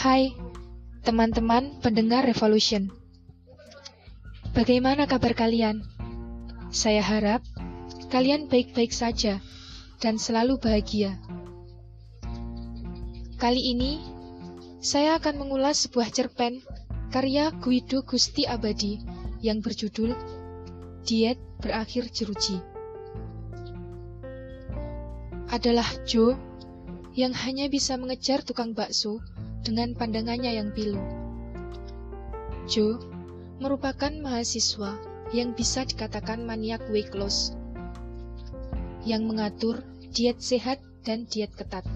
Hai, teman-teman pendengar Revolution. Bagaimana kabar kalian? Saya harap kalian baik-baik saja dan selalu bahagia. Kali ini, saya akan mengulas sebuah cerpen karya Guido Gusti Abadi yang berjudul Diet Berakhir Jeruji. Adalah Joe yang hanya bisa mengejar tukang bakso dengan pandangannya yang pilu. Joe merupakan mahasiswa yang bisa dikatakan maniak weight loss, yang mengatur diet sehat dan diet ketat.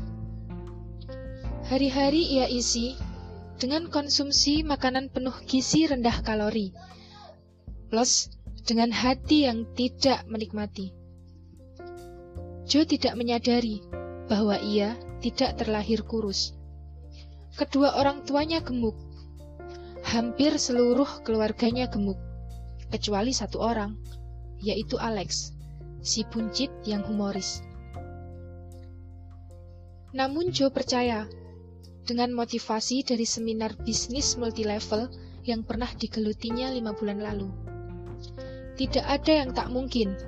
Hari-hari ia isi dengan konsumsi makanan penuh gizi rendah kalori, plus dengan hati yang tidak menikmati. Joe tidak menyadari bahwa ia tidak terlahir kurus. Kedua orang tuanya gemuk. Hampir seluruh keluarganya gemuk, kecuali satu orang, yaitu Alex, si buncit yang humoris. Namun Joe percaya, dengan motivasi dari seminar bisnis multilevel yang pernah digelutinya lima bulan lalu. Tidak ada yang tak mungkin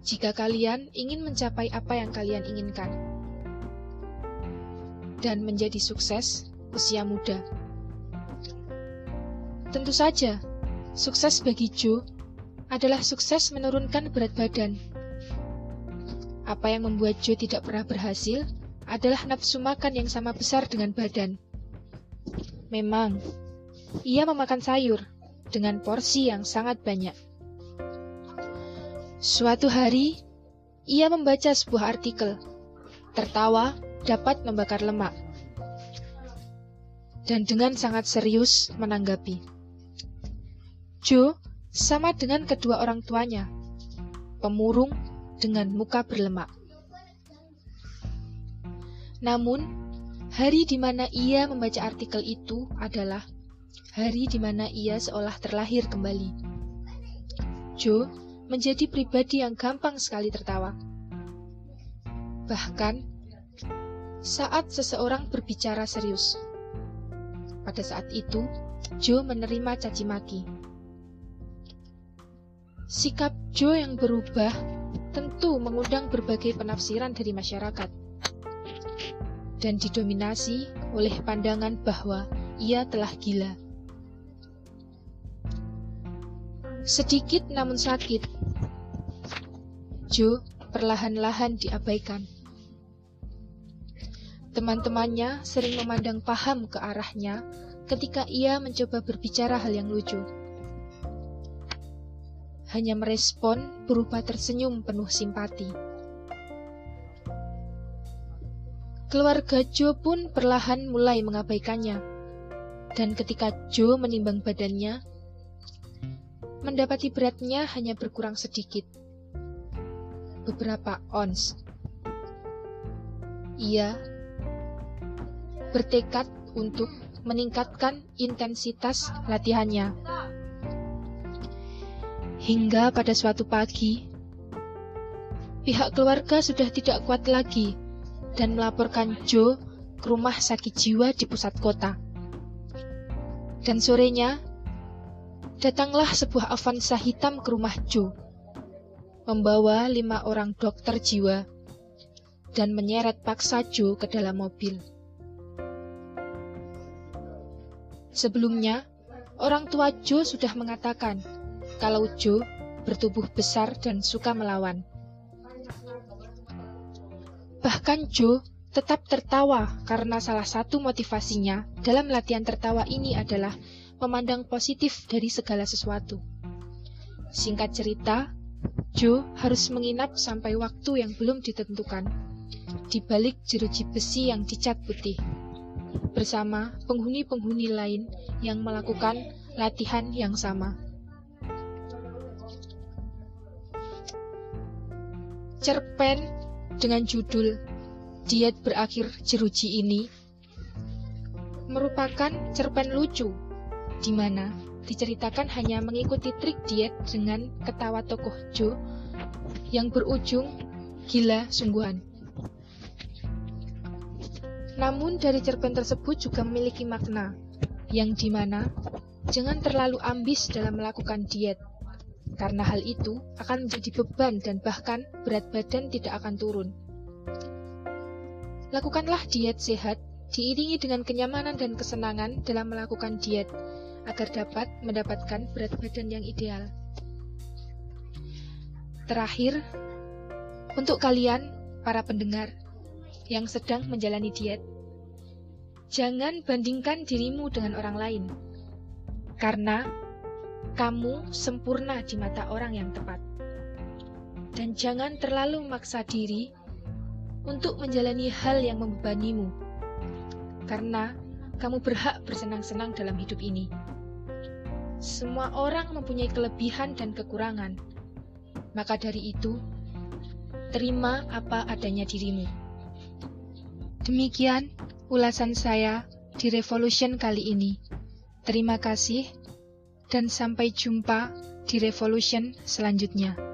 jika kalian ingin mencapai apa yang kalian inginkan dan menjadi sukses usia muda. Tentu saja, sukses bagi Joe adalah sukses menurunkan berat badan. Apa yang membuat Joe tidak pernah berhasil adalah nafsu makan yang sama besar dengan badan. Memang, ia memakan sayur dengan porsi yang sangat banyak. Suatu hari, ia membaca sebuah artikel. Tertawa dapat membakar lemak. Dan dengan sangat serius menanggapi. Joe sama dengan kedua orang tuanya. Pemurung dengan muka berlemak. Namun, hari di mana ia membaca artikel itu adalah hari di mana ia seolah terlahir kembali. Joe menjadi pribadi yang gampang sekali tertawa. Bahkan, saat seseorang berbicara serius. Pada saat itu, Joe menerima caci maki. Sikap Joe yang berubah tentu mengundang berbagai penafsiran dari masyarakat dan didominasi oleh pandangan bahwa ia telah gila. Sedikit namun sakit, Joe perlahan-lahan diabaikan. Teman-temannya sering memandang paham ke arahnya ketika ia mencoba berbicara hal yang lucu. Hanya merespon berupa tersenyum penuh simpati. Keluarga Joe pun perlahan mulai mengabaikannya. Dan ketika Joe menimbang badannya, mendapati beratnya hanya berkurang sedikit beberapa ons. Ia bertekad untuk meningkatkan intensitas latihannya. Hingga pada suatu pagi, pihak keluarga sudah tidak kuat lagi dan melaporkan Joe ke rumah sakit jiwa di pusat kota. Dan sorenya, datanglah sebuah Avanza hitam ke rumah Joe membawa lima orang dokter jiwa dan menyeret paksa Joe ke dalam mobil. Sebelumnya, orang tua Joe sudah mengatakan kalau Joe bertubuh besar dan suka melawan. Bahkan Joe tetap tertawa karena salah satu motivasinya dalam latihan tertawa ini adalah memandang positif dari segala sesuatu. Singkat cerita, Joe harus menginap sampai waktu yang belum ditentukan di balik jeruji besi yang dicat putih bersama penghuni-penghuni lain yang melakukan latihan yang sama. Cerpen dengan judul Diet Berakhir Jeruji ini merupakan cerpen lucu di mana diceritakan hanya mengikuti trik diet dengan ketawa tokoh Joe yang berujung gila sungguhan. Namun dari cerpen tersebut juga memiliki makna, yang di mana jangan terlalu ambis dalam melakukan diet, karena hal itu akan menjadi beban dan bahkan berat badan tidak akan turun. Lakukanlah diet sehat diiringi dengan kenyamanan dan kesenangan dalam melakukan diet agar dapat mendapatkan berat badan yang ideal. Terakhir, untuk kalian, para pendengar yang sedang menjalani diet, jangan bandingkan dirimu dengan orang lain, karena kamu sempurna di mata orang yang tepat. Dan jangan terlalu memaksa diri untuk menjalani hal yang membebanimu, karena kamu berhak bersenang-senang dalam hidup ini. Semua orang mempunyai kelebihan dan kekurangan, maka dari itu, terima apa adanya dirimu. Demikian ulasan saya di Revolution kali ini. Terima kasih, dan sampai jumpa di Revolution selanjutnya.